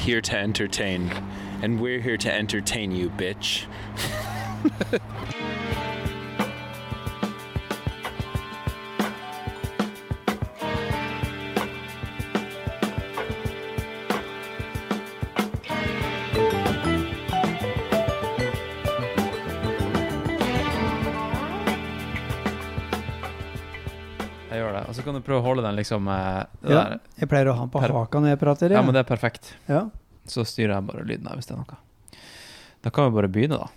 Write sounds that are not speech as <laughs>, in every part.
here to entertain. And we're here to entertain you, bitch. <laughs> Og så kan du prøve å holde den liksom eh, det Ja, der. jeg pleier å ha den på Per- haka når jeg prater. Ja, men det er perfekt. ja. Så styrer jeg bare lyden her hvis det er noe. Da kan vi bare begynne, da.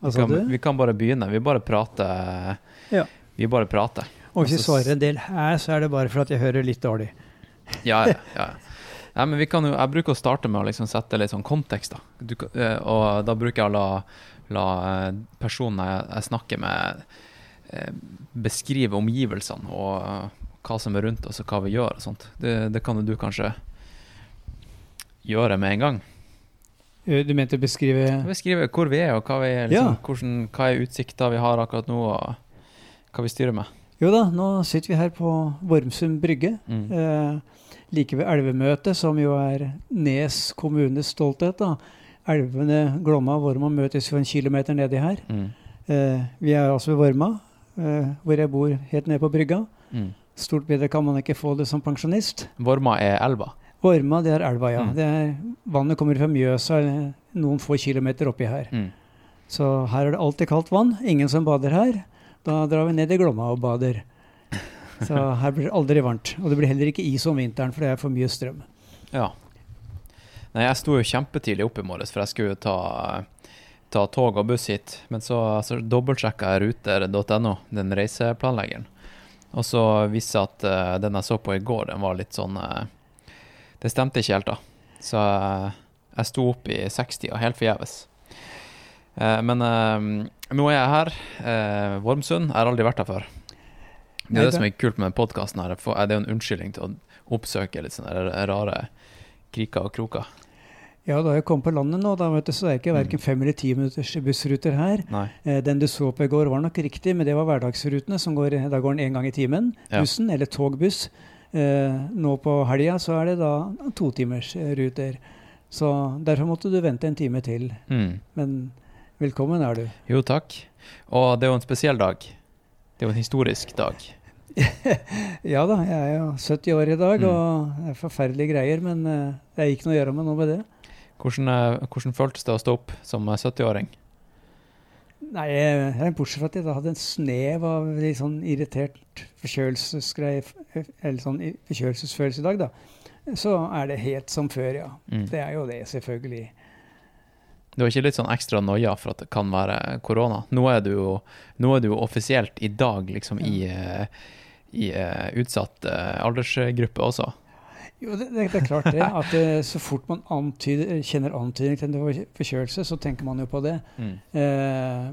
Hva Vi sa kan, du? vi kan bare begynne. Vi bare prater. Ja. Vi bare prater. Og hvis jeg altså, svarer en del her, så er det bare for at jeg hører litt dårlig. Ja, ja. <laughs> ja. Nei, men vi kan jo, jeg bruker å starte med å liksom sette litt sånn kontekst, da. Du, kan- eh, og da bruker jeg å la, la eh, personen jeg, jeg snakker med, eh, beskrive omgivelsene og hva som er rundt oss, og hva vi gjør og sånt. Det, det kan jo du kanskje gjøre med en gang. Eh, Du mente å beskrive Beskrive hvor vi er, og hva, vi er, liksom, Ja. hvordan, hva er utsikta vi har akkurat nå, og hva vi styrer med. Jo da, nå sitter vi her på Vormsund brygge. Mm. Eh, like ved elvemøtet, som jo er Nes kommunes stolthet. da. Elvene Glomma og Vorma møtes jo en kilometer nedi her. Mm. Eh, vi er altså ved Vorma, eh, hvor jeg bor helt nede på brygga. Mm. Stort bedre kan man ikke få det som pensjonist. Vorma er elva. Vorma, det er elva, ja. Mm. Det er, vannet kommer fra Mjøsa noen få kilometer oppi her. Mm. Så her er det alltid kaldt vann. Ingen som bader her. Da drar vi ned i Glomma og bader. <laughs> Så her blir det aldri varmt. Og det blir heller ikke is om vinteren, for det er for mye strøm. Ja. Nei, jeg sto jo kjempetidlig opp i morges, for jeg skulle ta, ta tog og buss hit. Men så altså, dobbeltsjekka jeg ruter.no, den reiseplanleggeren. Og så viste det at eh, den jeg så på i går, den var litt sånn eh, Det stemte ikke helt, da. Så eh, jeg sto opp i 60 og helt forgjeves. Men nå er jeg her. Vormsund. Jeg har aldri vært her før. Det er det det- som er kult med podkasten. Det er jo en unnskyldning til å oppsøke litt sånne rare kriker og kroker. Ja, da jeg kom på landet nå, da vet du, så er det ikke Mm. verken fem eller ti minutters bussruter her. Eh, den du så på i går var nok riktig, men det var hverdagsrutene. som går, Da går den én gang i timen, Ja. bussen, eller togbuss. Eh, nå på helga så er det da totimersruter. Så derfor måtte du vente en time til. Mm. Men velkommen er du. Jo, takk. Og det er jo en spesiell dag. Det er jo en historisk dag. <laughs> Ja da, jeg er jo 70 år i dag, Mm. og det er forferdelige greier, men eh, det er ikke noe å gjøre med noe med det. Hvordan, eh, hvordan føltes det å stå opp som eh, 70-åring? Nei, jeg, bortsett fra at jeg da hadde en snev av litt sånn irritert eller sånn forkjølelsesfølelse i dag, da, så er det helt som før, ja. Mm. Det er jo det, selvfølgelig. Du har ikke litt sånn ekstra noia for at det kan være korona? Nå er du jo, er du jo offisielt i dag liksom i, eh, i eh, utsatt eh, aldersgruppe også. Jo, det, det, er klart det, at uh, så fort man antyder, kjenner antydning til en for- forkjølelse, så tenker man jo på det. Eh,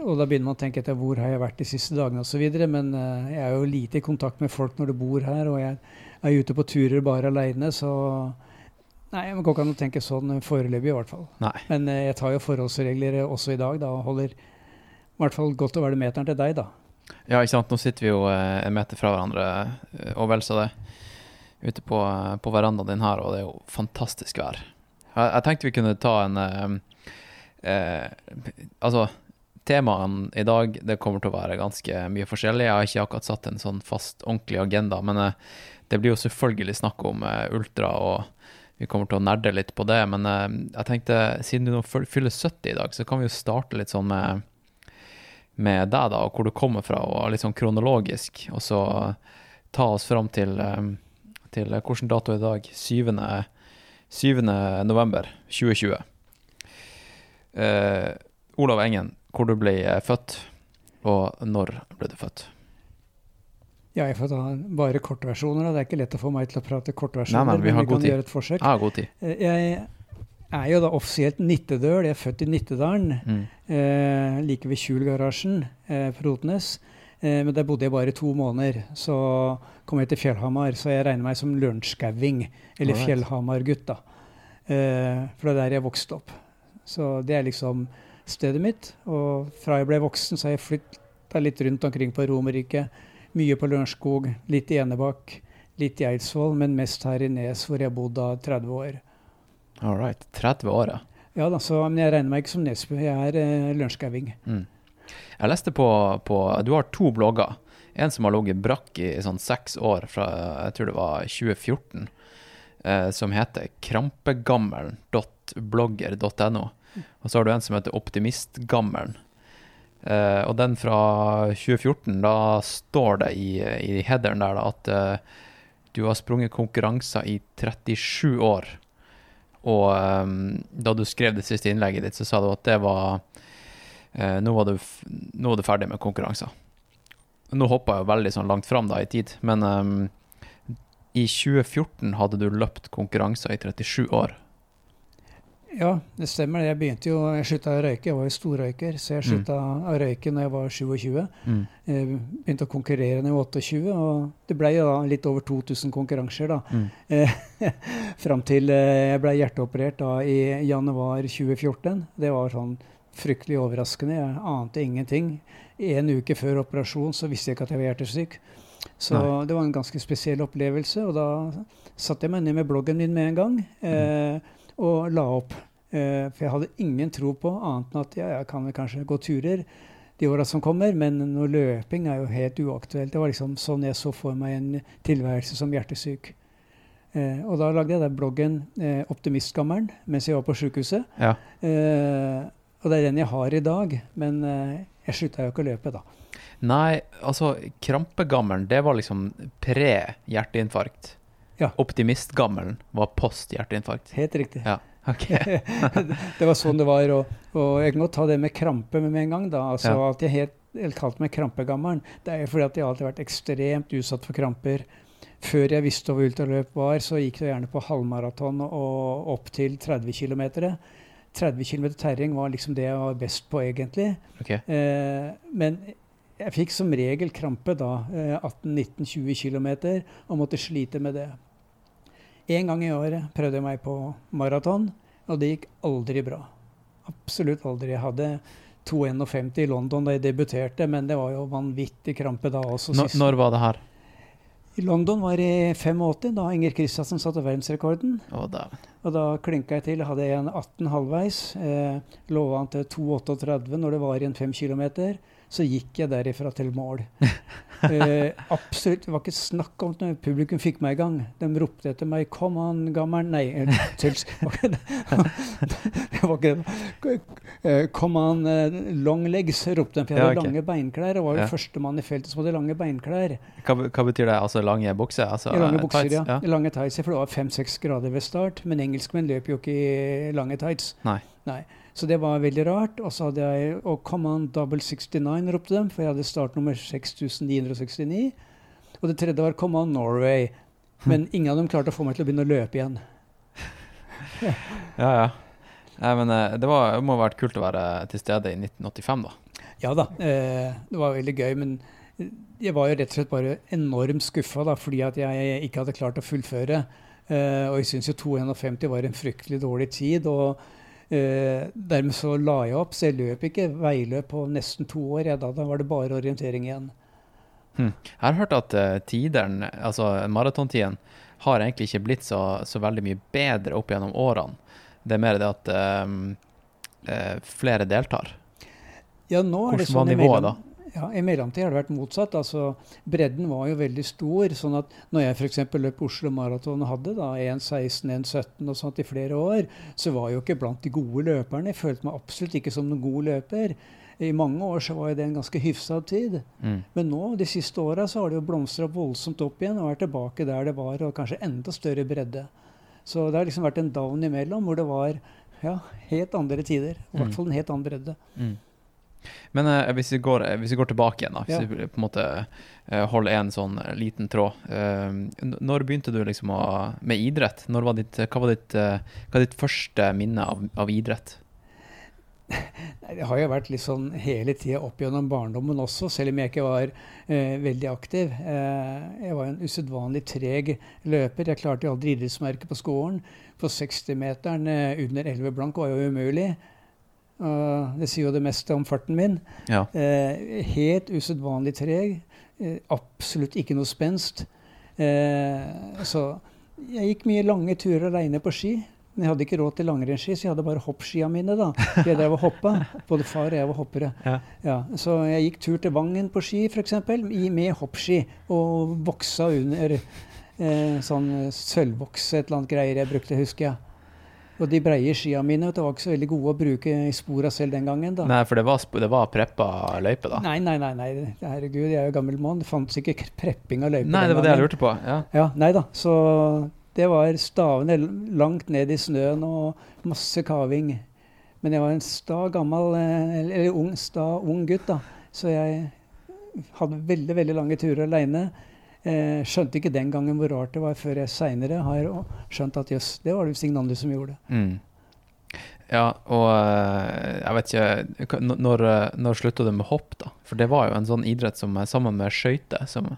og da begynner man å tenke etter hvor har jeg vært de siste dagene osv. Men uh, jeg er jo lite i kontakt med folk når du bor her, og jeg er ute på turer bare aleine, så Nei, det går ikke an å tenke sånn foreløpig, i hvert fall. Nei. Men eh, jeg tar jo forholdsregler eh, også i dag, da, og holder i hvert fall godt over meteren til deg, da. Ja, ikke sant. Nå sitter vi jo eh, en meter fra hverandre, eh, og vel så det. Ute på, på verandaen din her, og det er jo fantastisk vær. Jeg, jeg tenkte vi kunne ta en eh, eh, Altså, temaene i dag det kommer til å være ganske mye forskjellig. Jeg har ikke akkurat satt en sånn fast, ordentlig agenda, men eh, det blir jo selvfølgelig snakk om eh, ultra, og vi kommer til å nerde litt på det. Men eh, jeg tenkte, siden du nå fyller 70 i dag, så kan vi jo starte litt sånn med med deg, da, og hvor du kommer fra, og litt sånn kronologisk. Og så ta oss fram til, eh, til hvilken dato er i dag? 7. 7. november 2020. Eh, Olav Engen, hvor du ble eh, født, og når ble du født? Ja, jeg får ta bare kortversjoner. Det er ikke lett å få meg til å prate kortversjoner. Nei, nei, vi har men god kan tid. gjøre et forsøk. Jeg god tid. Eh, Jeg er jo da offisielt nittedøl. Jeg er født i Nittedalen, Mm. eh, like ved Kjulgarasjen eh, på Rotnes. Eh, men der bodde jeg bare to måneder. Så kom jeg til Fjellhamar, så jeg regner meg som lunsjskauing. Eller right. fjellhamar-gutt, da. Eh, for det er der jeg vokste opp. Så det er liksom stedet mitt. Og fra jeg ble voksen, så har jeg flytta litt rundt omkring på Romerike. Mye på Lørenskog, litt i Enebakk, litt i Eidsvoll, men mest her i Nes, hvor jeg bodde da 30 år. All right. 30 år, ja. Ja da, så, men jeg regner meg ikke som Nesbø. Jeg er eh, lunsjskauing. Mm. Jeg leste på, på Du har to blogger. En som har ligget brakk i sånn seks år, fra jeg tror det var 2014, eh, som heter krampegammelen.blogger.no. Og så har du en som heter Optimistgammelen. Eh, og den fra 2014, da står det i, i headeren der da, at eh, du har sprunget konkurranser i 37 år. Og eh, da du skrev det siste innlegget ditt, så sa du at det var nå, var du, nå var det ferdig med konkurranser. Nå hoppa jeg veldig sånn langt fram da i tid, men um, i 2014 hadde du løpt konkurranser i 37 år. Ja, det stemmer. Jeg begynte jo, jeg slutta å røyke. Jeg var jo storrøyker, så jeg Mm. å røyke når jeg var 27. Mm. Jeg begynte å konkurrere når jeg var 28, og det ble jo da litt over 2000 konkurranser. da. Mm. Eh, <laughs> Fram til eh, jeg ble hjerteoperert da i januar 2014. Det var sånn fryktelig overraskende. Jeg ante ingenting. En uke før operasjon så visste jeg ikke at jeg var hjertesyk. Så Nei. det var en ganske spesiell opplevelse. Og da satte jeg meg ned med bloggen min med en gang eh, og la opp. Eh, for jeg hadde ingen tro på annet enn at ja, jeg kan vel kanskje gå turer de åra som kommer, men noe løping er jo helt uaktuelt. Det var liksom sånn jeg så for meg en tilværelse som hjertesyk. Eh, og da lagde jeg den bloggen eh, Optimistgammelen mens jeg var på sjukehuset. Ja. Eh, og det er den jeg har i dag, men eh, jeg slutta jo ikke å løpe da. Nei, altså, krampegammelen, det var liksom pre-hjerteinfarkt. Ja. Optimistgammelen var post-hjerteinfarkt. Helt riktig. Ja, ok. <laughs> det var sånn det var. Og, og jeg kan godt ta det med krampe med en gang. da. Altså Ja. At jeg helt, helt kalt meg krampegammelen, det er jo fordi at jeg alltid har vært ekstremt utsatt for kramper. Før jeg visste hva ultraløp var, så gikk det gjerne på halvmaraton og opp til 30 km. 30 km terreng var liksom det jeg var best på, egentlig. Okay. Eh, men jeg fikk som regel krampe da, eh, 18-19-20 km, og måtte slite med det. En gang i året prøvde jeg meg på maraton, og det gikk aldri bra. Absolutt aldri. Jeg hadde 2,51 i London da jeg debuterte, men det var jo vanvittig krampe da også. Når, når var det her? I London var det i 85, da Inger Kristiansen satte verdensrekorden. Å, da. Og da klinka jeg til. Hadde jeg en 18 halvveis. Eh, lå an til 2,38 når det var igjen 5 km. Så gikk jeg derifra til mål. <laughs> Eh, absolutt. Det var ikke snakk om det. Publikum fikk meg i gang. De ropte etter meg 'Kom an, gammel' Nei, eh, tøls. <laughs> Det var ikke det. Eh, 'Kom an, eh, long legs', ropte de. For jeg Ja, hadde lange beinklær. Og var jo Ja. førstemann i feltet som hadde lange beinklær. Hva, hva betyr det? Altså lange bukser? Altså, lange bukser, tights? ja. ja. Lange tights, for det var fem-seks grader ved start. Men engelskmenn løper jo ikke i lange tights. Nei. Så det var veldig rart. Og så hadde jeg Og on double 69, ropte dem, for jeg hadde startnummer 6969. Og det tredje var Come on Norway. Men <laughs> ingen av dem klarte å få meg til å begynne å løpe igjen. Ja, ja. Nei, men eh, det, var, det må ha vært kult å være til stede i 1985, da. Ja da, eh, det var veldig gøy, men jeg var jo rett og slett bare enormt skuffa da, fordi at jeg ikke hadde klart å fullføre. Eh, og jeg syns jo 2,51 var en fryktelig dårlig tid. og eh, dermed så la jeg opp, så jeg løp ikke veiløp på nesten to år. Ja, da, da var det bare orientering igjen. Hm. Jeg har hørt at uh, tideren, altså maratontiden, har egentlig ikke blitt så, så veldig mye bedre opp gjennom årene. Det er mer det at ehm, uh, flere deltar. Ja, nå er Hvordan var sånn var nivået mellom- Ja, I mellomtid har det vært motsatt. altså Bredden var jo veldig stor. sånn at når jeg f.eks. løp Oslo Maraton og hadde da 1,16, 1,17 og sånt i flere år, så var jeg jo ikke blant de gode løperne. Jeg følte meg absolutt ikke som noen god løper. I mange år så var jo det en ganske hyfsa tid. Mm. Men nå, de siste åra, så har det jo blomstra voldsomt opp igjen og er tilbake der det var, og kanskje enda større bredde. Så det har liksom vært en down imellom hvor det var ja, helt andre tider. I Mm. hvert fall en helt annen bredde. Mm. Men eh, hvis, vi går, eh, hvis vi går tilbake igjen, da, hvis Ja. vi på en måte eh, holder en sånn eh, liten tråd. Eh, når begynte du liksom å, med idrett? Når var ditt, hva var ditt, eh, hva var ditt første minne av, av idrett? <laughs> Nei, Det har jo vært litt sånn hele tida opp gjennom barndommen også, selv om jeg ikke var eh, veldig aktiv. Eh, jeg var en usedvanlig treg løper. Jeg klarte jo aldri idrettsmerket på skolen. På 60-meteren eh, under 11 blank var jo umulig. Og det sier jo det meste om farten min. Ja. Eh, helt usedvanlig treg. Eh, absolutt ikke noe spenst. Eh, så jeg gikk mye lange turer aleine på ski. Men jeg hadde ikke råd til langrennsski, så jeg hadde bare hoppskia mine. da. Jeg drev og hoppa. Både far og jeg var hoppere. Ja. Ja, så jeg gikk tur til Vangen på ski, f.eks., med hoppski. Og voksa under eh, sånn sølvvoks, et eller annet greier jeg brukte, husker jeg. Og de breie skia mine det var ikke så veldig gode å bruke i spora selv den gangen. da. Nei, for det var, det var preppa løype, da? Nei, nei, nei. nei. Herregud, jeg er jo gammel mann. Det fantes ikke prepping av løype. Nei, det var det jeg lurte på. Ja. Ja, nei da. Så det var stavene langt ned i snøen og masse kaving. Men jeg var en sta gammel, eh, eller eller ung, sta ung gutt, da. Så jeg hadde veldig, veldig lange turer aleine. Eh, skjønte ikke den gangen hvor rart det var, før jeg seinere har skjønt at jøss, det var det andre som gjorde. Mm. Ja, og eh, jeg vet ikke Når, eh, når slutta du med hopp, da? For det var jo en sånn idrett som eh, sammen med skøyter, som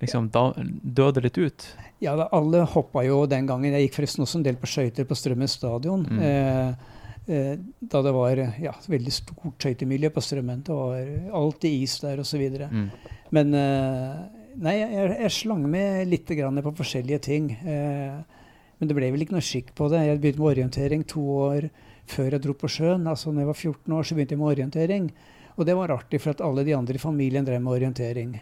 liksom da, døde litt ut. Ja, da, alle hoppa jo den gangen. Jeg gikk forresten også en del på skøyter på Strømmen stadion. Mm. Eh, eh, da det var ja, veldig stort skøytemiljø på Strømmen. Det var alltid is der osv. Mm. Men eh, nei, jeg, jeg slang med litt grann på forskjellige ting. Eh, men det ble vel ikke noe skikk på det. Jeg begynte med orientering to år før jeg dro på sjøen. Altså når jeg var 14 år, så begynte jeg med orientering. Og det var artig, for at alle de andre i familien drev med orientering.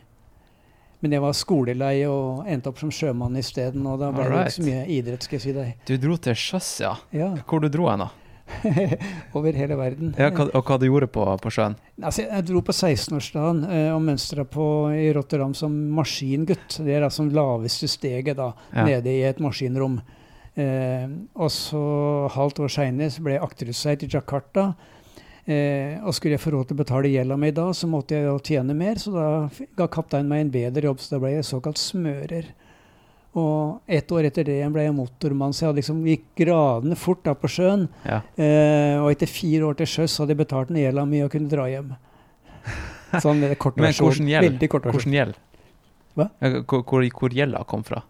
Men jeg var skolelei og endte opp som sjømann isteden. Og da ble det ikke så mye idrett, skal jeg si deg. Du dro til sjøs, ja. Ja, Hvor du dro hen, da? <laughs> Over hele verden. Ja, hva, og hva du gjorde på, på sjøen? Altså, jeg dro på 16-årsdagen eh, og mønstra på i Rotterdam som maskingutt. Det er altså laveste steget da, Ja. nede i et maskinrom. Eh, og så halvt år seinere ble jeg akterutseilt til Jakarta. Eh, og skulle jeg få råd til å betale gjelda mi da, så måtte jeg jo tjene mer. Så da ga kapteinen meg en bedre jobb, så da ble jeg såkalt smører. Og ett år etter det ble jeg motormann, så jeg hadde liksom gikk gradene fort da på sjøen. Ja. Eh, og etter fire år til sjøs hadde jeg betalt ned gjelda mi og kunne dra hjem. <laughs> Sånn eh, kort Men versjon. Veldig kort versjon. Hvordan gjeld? Hva? Hvor, hvor, hvor gjelda kom fra?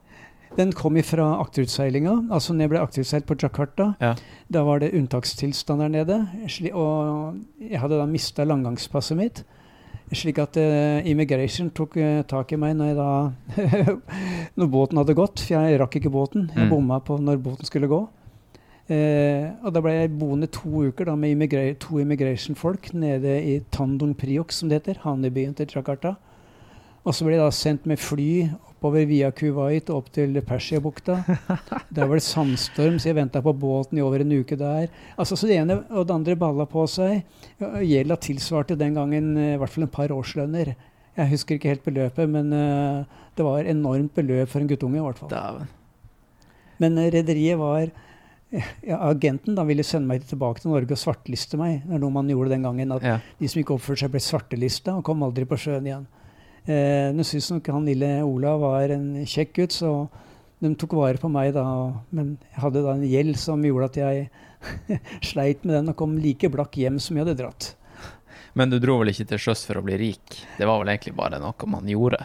Den kom ifra akterutseilinga. Altså når jeg ble akterutseilt på Jakarta, Ja. da var det unntakstilstand der nede. Og jeg hadde da mista langgangspasset mitt. Slik at uh, immigration tok uh, tak i meg når, da, <laughs> når båten hadde gått. For jeg rakk ikke båten. Jeg Mm. bomma på når båten skulle gå. Uh, og da ble jeg boende to uker da, med immigra to immigration-folk nede i Tandung Priok, som det heter. Havnebyen til Jakarta. Og så ble jeg da sendt med fly oppover via Kuwait og opp til Persiabukta. Der <laughs> var det sandstorm, så jeg venta på båten i over en uke der. Altså, Så det ene og det andre balla på seg. Ja, Gjelda tilsvarte den gangen eh, i hvert fall en par årslønner. Jeg husker ikke helt beløpet, men uh, det var enormt beløp for en guttunge. i hvert fall. Daven. Men uh, rederiet var ja, Agenten da ville sende meg tilbake til Norge og svarteliste meg. Det er noe man gjorde den gangen. At Ja. de som ikke oppførte seg, ble svartelista og kom aldri på sjøen igjen. Eh, Nå syns nok han lille Olav var en kjekk gutt, så de tok vare på meg da. Men jeg hadde da en gjeld som gjorde at jeg <laughs> sleit med den og kom like blakk hjem som jeg hadde dratt. Men du dro vel ikke til sjøs for å bli rik? Det var vel egentlig bare noe man gjorde?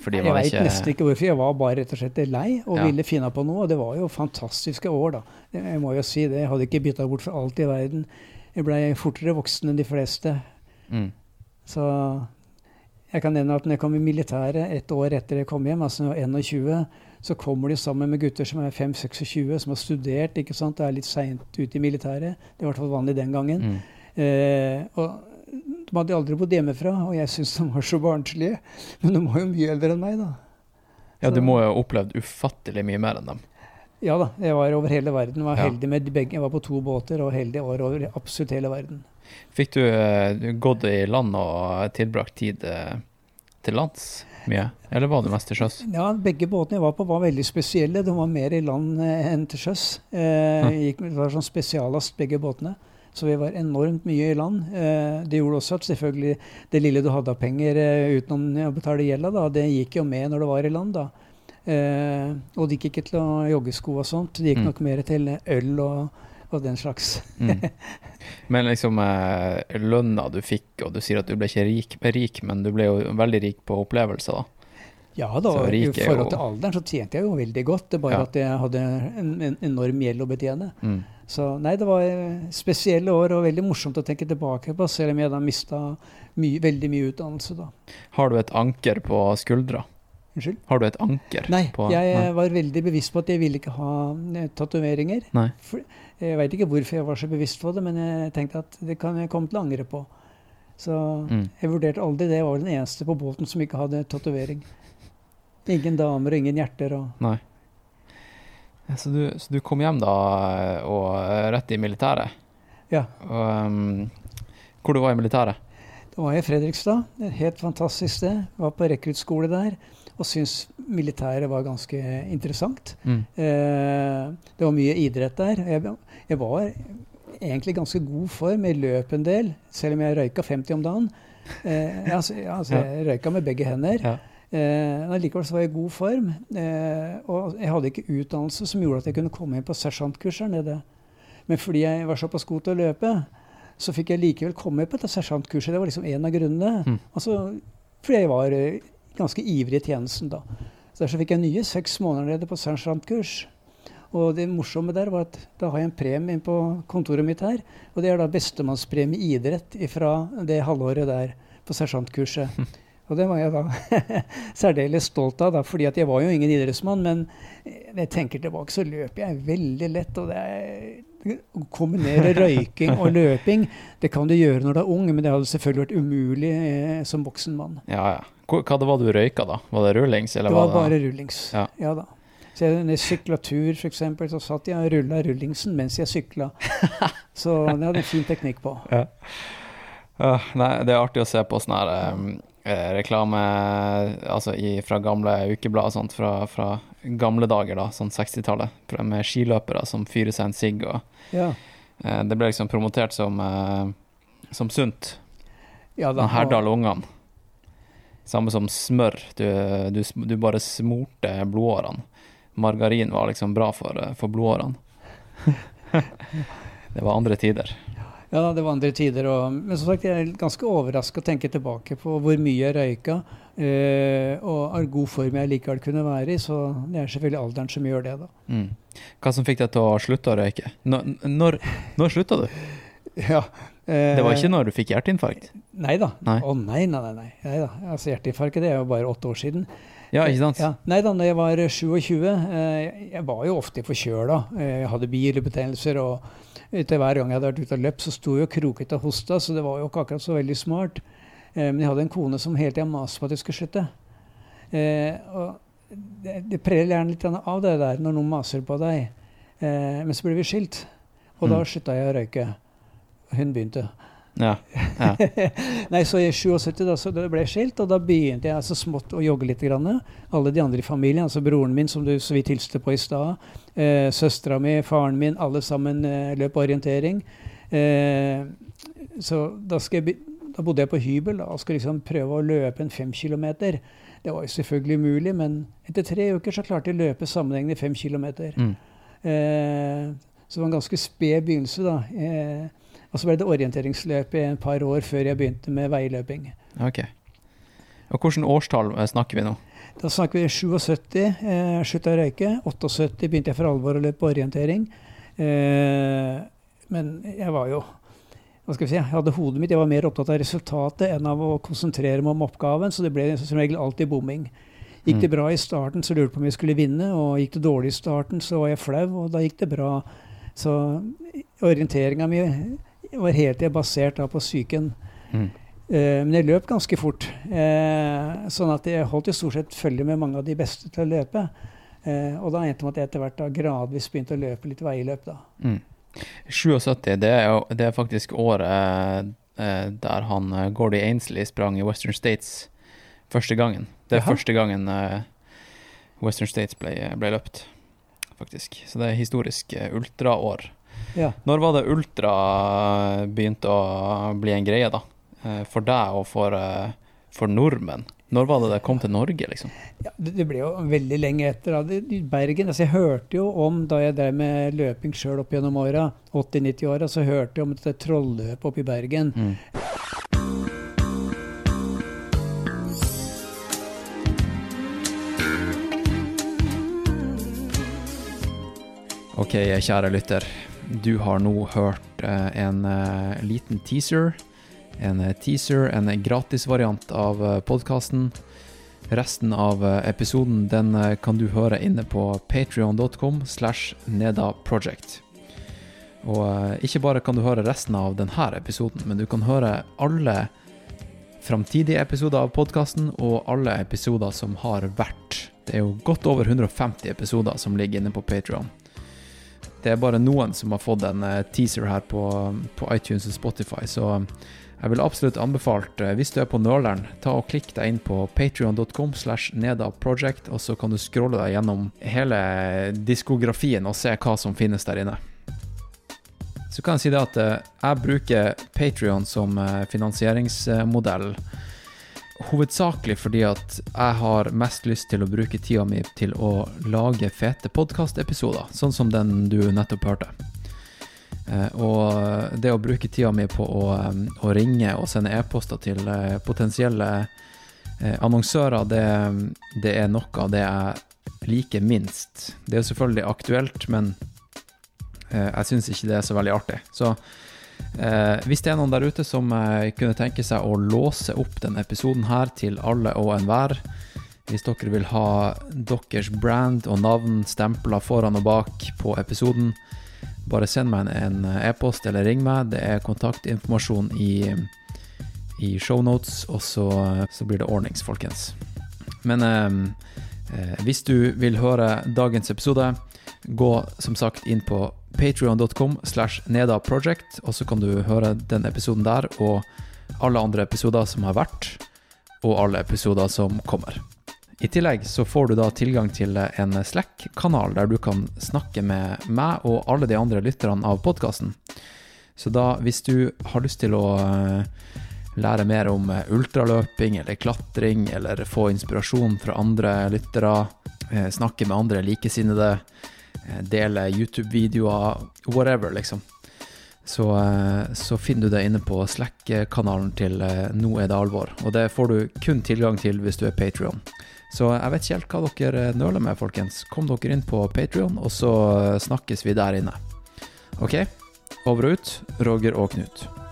Fordi Jeg veit ikke nesten ikke hvorfor. Jeg var bare rett og slett lei og Ja. ville finne på noe. Og det var jo fantastiske år, da. Jeg må jo si det. Jeg hadde ikke bytta bort for alt i verden. Jeg blei fortere voksen enn de fleste. mm. Så jeg kan nevne at når jeg kom i militæret et år etter jeg kom hjem, altså når jeg var 21, så kommer de sammen med gutter som er 5-26, som har studert, ikke sant. Det er litt seint ute i militæret. Det var i hvert fall vanlig den gangen. Mm. Eh, og de hadde aldri bodd hjemmefra, og jeg syntes de var så barnslige. Men de var jo mye eldre enn meg, da. Ja, du må jo ha opplevd ufattelig mye mer enn dem. Ja da, jeg var over hele verden. Var heldig med begge. Jeg var på to båter, og heldig var over absolutt hele verden. Fikk du du gått i land og tilbrakt tid eh, til lands mye? Eller var du mest til sjøs? Ja, begge båtene jeg var på var veldig spesielle. De var mer i land eh, enn til sjøs. Eh, Hm. gikk, det var sånn spesiallast, begge båtene. Så vi var enormt mye i land. Eh, det gjorde også at selvfølgelig det lille du hadde av penger eh, utenom å betale gjelda, da, det gikk jo med når du var i land. da. Eh, og det gikk ikke til å joggesko og sånt. Det gikk Mm. nok mer til øl og, og den slags. Mm. <laughs> Men liksom eh, lønna du fikk, og du sier at du ble ikke rik, rik, men du ble jo veldig rik på opplevelser, da. Ja da, i forhold til alderen så tjente jeg jo veldig godt. Det bare Ja. at jeg hadde en, en enorm gjeld å betjene. Mm. Så nei, det var eh, spesielle år og veldig morsomt å tenke tilbake på, selv om jeg da mista my, veldig mye utdannelse da. Har du et anker på skuldra? Unnskyld? Har du et anker Nei, på jeg eh, Nei. var veldig bevisst på at jeg ville ikke ha eh, tatoveringer. Jeg veit ikke hvorfor jeg var så bevisst på det, men jeg tenkte at det kan jeg komme til å angre på. Så Mm. jeg vurderte aldri det. Jeg var den eneste på båten som ikke hadde tatovering. Ingen damer og ingen hjerter. og... Nei. Så du, så du kom hjem da eh, og rett i militæret? Ja. Og, um, hvor du var i militæret? Da var jeg i Fredrikstad. Et helt fantastisk sted. Var på rekruttskole der. Og syntes militæret var ganske interessant. Mm. Eh, det var mye idrett der. Jeg, jeg var egentlig i ganske god form. Jeg løp en del, selv om jeg røyka 50 om dagen. Eh, altså, altså, jeg røyka med begge hender. Ja. Eh, likevel så var jeg i god form. Eh, og jeg hadde ikke utdannelse som gjorde at jeg kunne komme inn på sersjantkurs her nede. Men fordi jeg var såpass god til å løpe, så fikk jeg likevel komme på dette sersjantkurset. Det var liksom en av grunnene. Mm. Altså, fordi jeg var eh, ganske ivrig i tjenesten da. Så Derfor fikk jeg nye seks måneder nede på sersjantkurs. Og det morsomme der var at da har jeg en premie inn på kontoret mitt her. Og det er da bestemannspremie i idrett fra det halvåret der på sersjantkurset. Og det var jeg da <laughs> særdeles stolt av, da, fordi at jeg var jo ingen idrettsmann. Men når jeg tenker tilbake, så løper jeg veldig lett. og det er å kombinere <laughs> røyking og løping, det kan du gjøre når du er ung, men det hadde selvfølgelig vært umulig eh, som voksen mann. Ja, ja. Hva, det var du røyka, da? Var det rullings? Eller Det var var bare rullings. Ja. Ja, da. Så jeg, når jeg sykla tur, f.eks., så satt jeg og rulla rullingsen mens jeg sykla. <laughs> Så det hadde en fin teknikk på. Ja, nei, det er artig å se på sånn her um, reklame altså i, fra gamle ukeblad og sånt, fra, fra gamle dager, da, sånn 60-tallet, med skiløpere som fyrer seg en sigg. og Ja, uh, Det ble liksom promotert som, uh, som sunt. ja da. Herdal ungene. Samme som smør. Du, du, du bare smurte blodårene. Margarin var liksom bra for, for blodårene. <laughs> det var andre tider. Ja, det var andre tider. Og, men som sagt, jeg er ganske overraska å tenke tilbake på hvor mye jeg røyka, eh, og hvor god form jeg likevel kunne være i. Så det er selvfølgelig alderen som gjør det, da. Mm. Hva som fikk deg til å slutte å røyke? Når, når, når slutta du? <laughs> Ja, Det var ikke når du fikk hjerteinfarkt? Nei da. Å nei, nei, nei. nei. nei da. Altså, Hjerteinfarkt det er jo bare åtte år siden. Ja, ikke sant? Ja. Nei da, når jeg var 27 eh, Jeg var jo ofte forkjøla. Eh, jeg hadde bilbetennelser, og etter hver gang jeg hadde vært ute og løpt, så sto jeg og kroket og hosta, så det var jo ikke akkurat så veldig smart. Eh, men jeg hadde en kone som hele tida maste på at jeg skulle slutte. Eh, og det, preller gjerne litt av det der når noen maser på deg. Eh, men så ble vi skilt, og da Mm. slutta jeg å røyke. Hun begynte. Ja. ja. <laughs> Nei, så i 77 da, så det ble skilt, og da begynte jeg altså smått å jogge litt. Grann. Alle de andre i familien, altså broren min som du så vidt hilste på i stad, eh, søstera mi, faren min, alle sammen eh, løp orientering. Eh, så da, jeg, da bodde jeg på hybel da, og skulle liksom prøve å løpe en fem kilometer. Det var jo selvfølgelig umulig, men etter tre uker så klarte jeg å løpe sammenhengende fem kilometer. Mm. Eh, så det var en ganske sped begynnelse, da. Eh, og så ble det orienteringsløp i et par år før jeg begynte med veiløping. Ok. Og hvilket årstall eh, snakker vi nå? Da snakker vi 77, eh, slutta å røyke. 78 begynte jeg for alvor å løpe orientering. Eh, men jeg var jo hva skal vi si, jeg hadde hodet mitt, jeg var mer opptatt av resultatet enn av å konsentrere meg om oppgaven, så det ble som regel alltid bomming. Gikk det Mm. bra i starten, så lurte jeg på om jeg skulle vinne, og gikk det dårlig i starten, så var jeg flau, og da gikk det bra. Så orienteringa mi var helt basert da på psyken. Mm. Eh, men jeg løp ganske fort. Eh, sånn at jeg holdt i stort sett følge med mange av de beste til å løpe. Eh, og da endte det med at jeg etter hvert da gradvis begynte å løpe litt veiløp. da. Mm. 77, det er jo det er faktisk året eh, der han eh, Gordy Ainsley sprang i Western States første gangen. Det er Jaha. første gangen eh, Western States ble, ble løpt, faktisk. Så det er historisk ultraår. Ja. Når var det ultra begynte å bli en greie, da? Eh, For deg og for, eh, for nordmenn? Når var det det kom til Norge, liksom? Ja, det, det ble jo veldig lenge etter. Da. I Bergen altså Jeg hørte jo om, da jeg drev med løping sjøl opp gjennom åra, 80-90-åra, så hørte jeg om dette trolløpet oppe i Bergen. Mm. Ok, kjære lytter. Du har nå hørt eh, en eh, liten teaser. En eh, teaser, en gratisvariant av podkasten. Resten av episoden den kan du høre inne på patrion.com slash nedaproject. Og ikke bare kan du høre resten av denne episoden, men du kan høre alle framtidige episoder av podkasten og alle episoder som har vært. Det er jo godt over 150 episoder som ligger inne på Patrion. Det er bare noen som har fått en eh, teaser her på, på iTunes og Spotify, så jeg vil absolutt anbefalt, eh, hvis du er på nøleren, ta og klikk deg inn på patrion.com slash nedaproject, og så kan du scrolle deg gjennom hele diskografien og se hva som finnes der inne. Så kan jeg si det at eh, jeg bruker Patrion som finansieringsmodell hovedsakelig fordi at jeg har mest lyst til å bruke tida mi til å lage fete podkastepisoder, sånn som den du nettopp hørte. Eh, Og det å bruke tida mi på å, eh, å ringe og sende e-poster til eh, potensielle annonsører, det, det er noe av det jeg liker minst. Det er selvfølgelig aktuelt, men jeg syns ikke det er så veldig artig. Så Eh, hvis det er noen der ute som eh, kunne tenke seg å låse opp denne episoden her til alle og enhver, hvis dere vil ha deres brand og navn stempla foran og bak på episoden, bare send meg en en e-post eller ring meg. Det er kontaktinformasjon i, i shownotes, og så, så blir det ordnings, folkens. Men eh, eh, hvis du vil høre dagens episode, gå som sagt inn på patreon.com slash nedaproject, og så kan du høre den episoden der, og alle andre episoder som har vært, og alle episoder som kommer. I tillegg så får du da tilgang til en Slack-kanal der du kan snakke med meg og alle de andre lytterne av podkasten. Så da, hvis du har lyst til å eh, lære mer om eh, ultraløping eller klatring, eller få inspirasjon fra andre lyttere, eh, snakke med andre likesinnede, dele YouTube-videoer, whatever, liksom. Så, eh, så finner du det inne på Slack-kanalen til eh, Nå er det alvor. Og det får du kun tilgang til hvis du er Patrion. Så jeg vet ikke helt hva dere eh, nøler med, folkens. Kom dere inn på Patrion, og så eh, snakkes vi der inne. Ok? Over og ut, Roger og Knut.